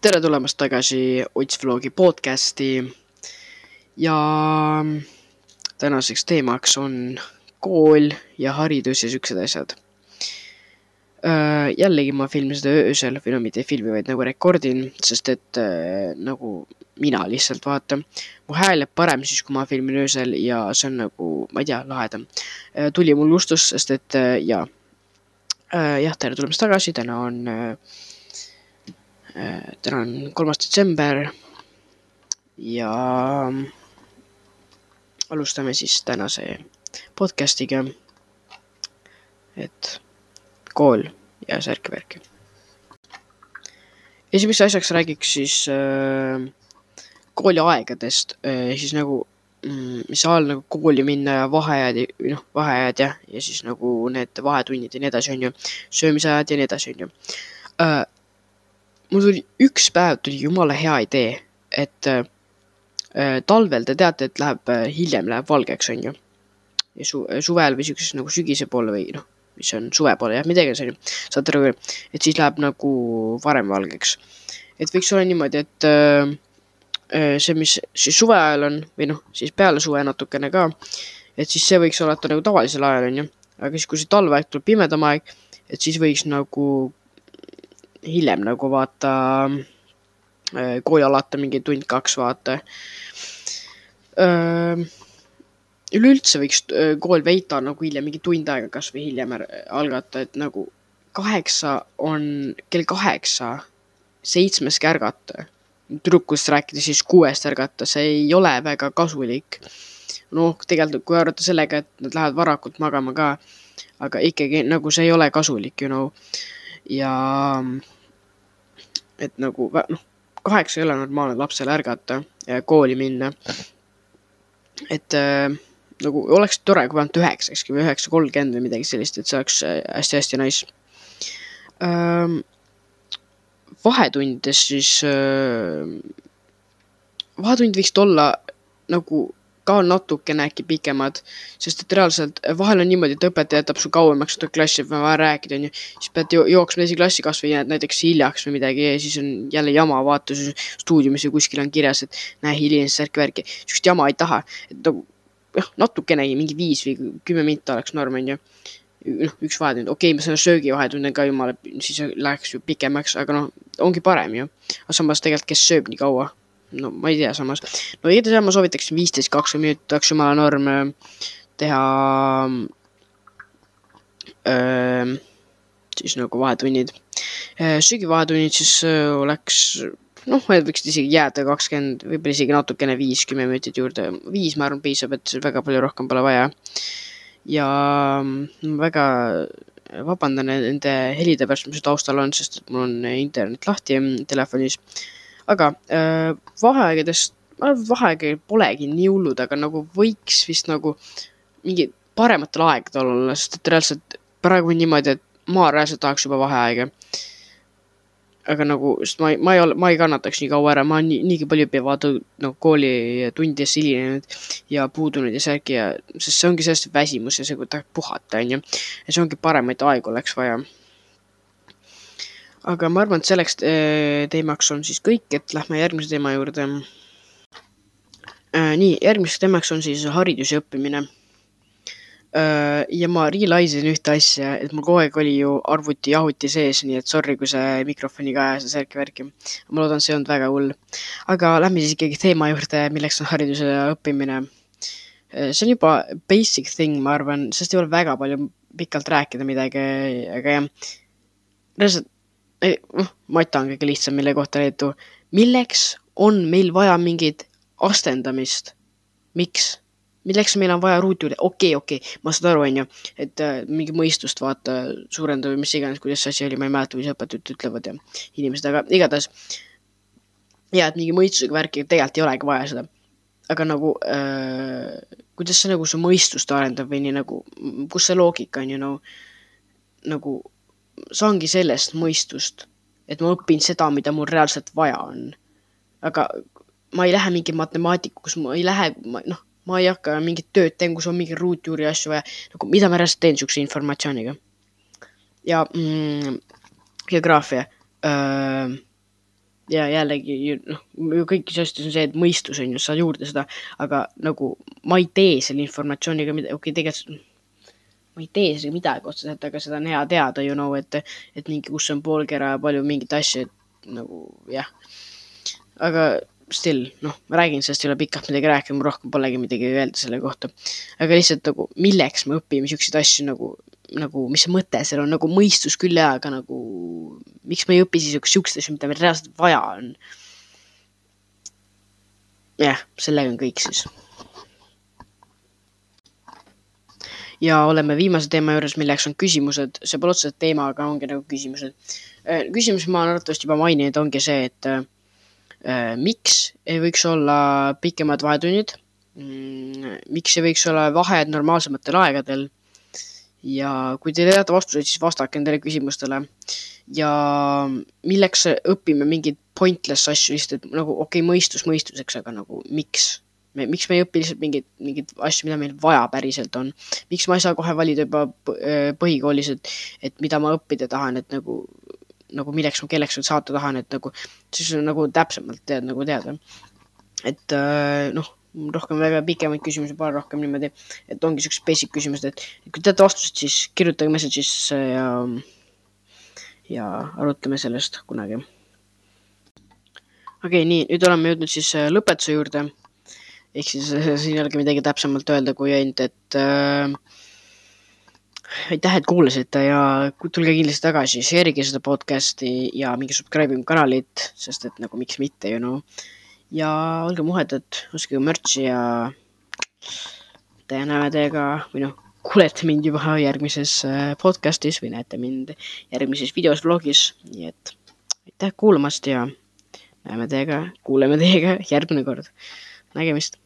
tere tulemast tagasi Ots Vlogi podcasti. ja tänaseks teemaks on kool ja haridus ja siuksed asjad. jällegi ma filmin seda öösel või no mitte ei filmi, vaid nagu rekordin, sest et nagu mina lihtsalt vaatan. mu hääl jääb parem siis, kui ma filmin öösel ja see on nagu, ma ei tea, lahedam. tuli mul lustus, sest et jaa. jah, tere tulemast tagasi, täna on Äh, täna on kolmas detsember ja alustame siis tänase podcast'iga. et kool ja särki-värki. esimeseks asjaks räägiks siis äh, kooliaegadest äh,, siis nagu mm, mis ajal nagu kooli minna ja vaheajad, noh, vaheajad jah, ja siis nagu need vahetunnid ja nii edasi, on ju, söömisajad ja nii edasi, on ju äh, mul tuli üks päev tuli jumala hea idee, et äh, talvel te teate, et läheb äh, hiljem läheb valgeks, on ju. ja su suvel või siukses nagu sügise poole või noh, mis on suve poole jah, mida iganes on ju. saate aru, et siis läheb nagu varem valgeks. et võiks olla niimoodi, et äh, äh see, mis siis suve ajal on või noh, siis peale suve natukene ka. et siis see võiks olla nagu tavalisel ajal on ju, aga siis, kui see talveaeg tuleb pimedam aeg, et siis võiks nagu hiljem nagu vaata äh, kooli alata mingi tund-kaks vaata. üleüldse võiks äh, kool veita nagu hiljem, mingi tund aega kasvõi hiljem algata, et nagu kaheksa on, kell kaheksa seitsmest ärgata. tüdrukust rääkides siis kuuest ärgata, see ei ole väga kasulik. noh, tegelikult kui arvata sellega, et nad lähevad varakult magama ka, aga ikkagi nagu see ei ole kasulik, you know ja et nagu noh, kaheksa ei ole normaalne lapsel ärgata ja kooli minna. et äh, nagu oleks tore, kui ainult üheksakski või üheksa kolmkümmend või midagi sellist, et see oleks hästi-hästi äh, nice ähm,. vahetundides siis äh,, vahetund võiks olla nagu ka natukene äkki pikemad, sest et reaalselt vahel on niimoodi, et õpetaja jätab su kauemaks seda klassi, et on vaja rääkida, onju. siis pead jooksma teise klassi kasvõi jääd näiteks hiljaks või midagi ja siis on jälle jama, vaata stuudiumis või kuskil on kirjas, et näe, hilines särk-värki. sihukest jama ei taha, et nagu noh, natukenegi mingi viis või kümme minta oleks norm, onju noh, üks vahetund, okei okay,, ma selle söögivahetunni ka jumala, siis läheks ju pikemaks, aga noh, ongi parem ju. aga samas tegelikult, kes sööb nii kaua no ma ei tea, samas, no igatahes ma soovitaksin viisteist, kakskümmend minutit oleks jumala norm äh, teha öö, äh, siis nagu vahetunnid. Äh, söögivahetunnid siis oleks, noh, võiksid isegi jääda kakskümmend, võib-olla isegi natukene viis, kümme minutit juurde, viis, ma arvan, piisab, et väga palju rohkem pole vaja. ja väga vabandan nende helide pärast, mis taustal on, sest et mul on internet lahti telefonis aga äh, vaheaegadest, ma arvan, et vaheaega polegi nii hullud, aga nagu võiks vist nagu mingi parematel aegadel olla, sest et reaalselt praegu on niimoodi, et ma reaalselt tahaks juba vaheaega. aga nagu, sest ma ei, ma ei ole, ma ei kannataks nii kaua ära, ma olen nii, niigi palju vaata nagu koolitundides hilinenud ja puudunud ja särki ja, sest see ongi sellest väsimus ja see, kui tahad puhata, onju. ja see ongi paremaid aegu oleks vaja aga ma arvan, et selleks äh, teemaks on siis kõik, et lähme järgmise teema juurde. Äh, nii, järgmiseks teemaks on siis haridus ja õppimine. Äh, ja ma realize in ühte asja, et mul kogu aeg oli ju arvuti jahuti sees, nii et sorry, kui see mikrofoniga ajas ja särki-värki. ma loodan, see ei olnud väga hull. aga lähme siis ikkagi teema juurde, milleks on haridus ja õppimine. see on juba basic thing, ma arvan, sest ei ole väga palju pikalt rääkida midagi, aga jah, mata on kõige lihtsam, mille kohta leedu. milleks on meil vaja mingit astendamist? miks? milleks meil on vaja ruuti juurde, okei okay,, okei okay., ma saan aru, onju, et äh, mingi mõistust vaata suurendada või mis iganes, kuidas see asi oli, ma ei mäleta, mis õpetajad ütlevad ja inimesed, aga igatahes. ja, et mingi mõistusega värki tegelikult ei olegi vaja seda. aga nagu äh,, kuidas see nagu su mõistust arendab või nii nagu, kus see loogika on ju no, nagu saangi sellest mõistust, et ma õpin seda, mida mul reaalselt vaja on. aga ma ei lähe mingi matemaatikuks, ma ei lähe, noh, ma ei hakka mingit tööd tegema, kus on mingi ruutjuuri asju vaja, nagu mida ma reaalselt teen siukse informatsiooniga. ja mm, geograafia. ja jällegi noh, kõikides asjades on see, et mõistus on ju, sa juurde seda, aga nagu ma ei tee selle informatsiooniga midagi, okei okay,, tegelikult ma ei tee isegi midagi otseselt, aga seda on hea teada, you know, et, et mingi, kus on poolkera ja palju mingeid asju, et nagu jah. aga still, noh, ma räägin sellest ei ole pikalt midagi rääkida, mul rohkem polegi midagi öelda selle kohta. aga lihtsalt nagu, milleks me õpime siukseid asju nagu, nagu, mis mõte seal on, nagu mõistus küll jaa, aga nagu miks me ei õpi siis siukseid asju, mida meil reaalselt vaja on. jah, sellega on kõik siis ja oleme viimase teema juures, milleks on küsimused, see pole otseselt teema, aga ongi nagu küsimused. Äh, küsimus, ma olen arvatavasti juba maininud, ongi see, et äh, miks ei võiks olla pikemad vahetunnid mm,. miks ei võiks olla vahed normaalsematel aegadel? ja kui te teate vastuseid, siis vastake nendele küsimustele. ja milleks õpime mingeid pointless asju lihtsalt, et nagu okei okay,, mõistus mõistuseks, aga nagu miks? Miks me ei õpi lihtsalt mingeid, mingeid asju, mida meil vaja päriselt on. miks ma ei saa kohe valida juba äh, põhikoolis, et, et mida ma õppida tahan, et nagu, nagu milleks ma kelleks saata tahan, et nagu, siis nagu täpsemalt tead nagu teada. et äh, noh, rohkem väga pikemaid küsimusi pole, rohkem niimoodi, et ongi siuksed basic küsimused, et kui teate vastused, siis kirjutage message'isse ja, ja arutame sellest kunagi. okei okay,, nii, nüüd oleme jõudnud siis äh, lõpetuse juurde ehk siis siin ei olegi midagi täpsemalt öelda, kui ainult, et äh, aitäh, et kuulasite ja tulge kindlasti tagasi, share'ige seda podcast'i ja minge subscribe ime kanalit, sest et nagu miks mitte, you know. ja olge muhedad, ostke mürtsi ja te näeme teiega või noh, kuulete mind juba järgmises äh, podcast'is või näete mind järgmises videos, vlogis, nii et aitäh kuulamast ja näeme teiega, kuuleme teiega järgmine kord nägemist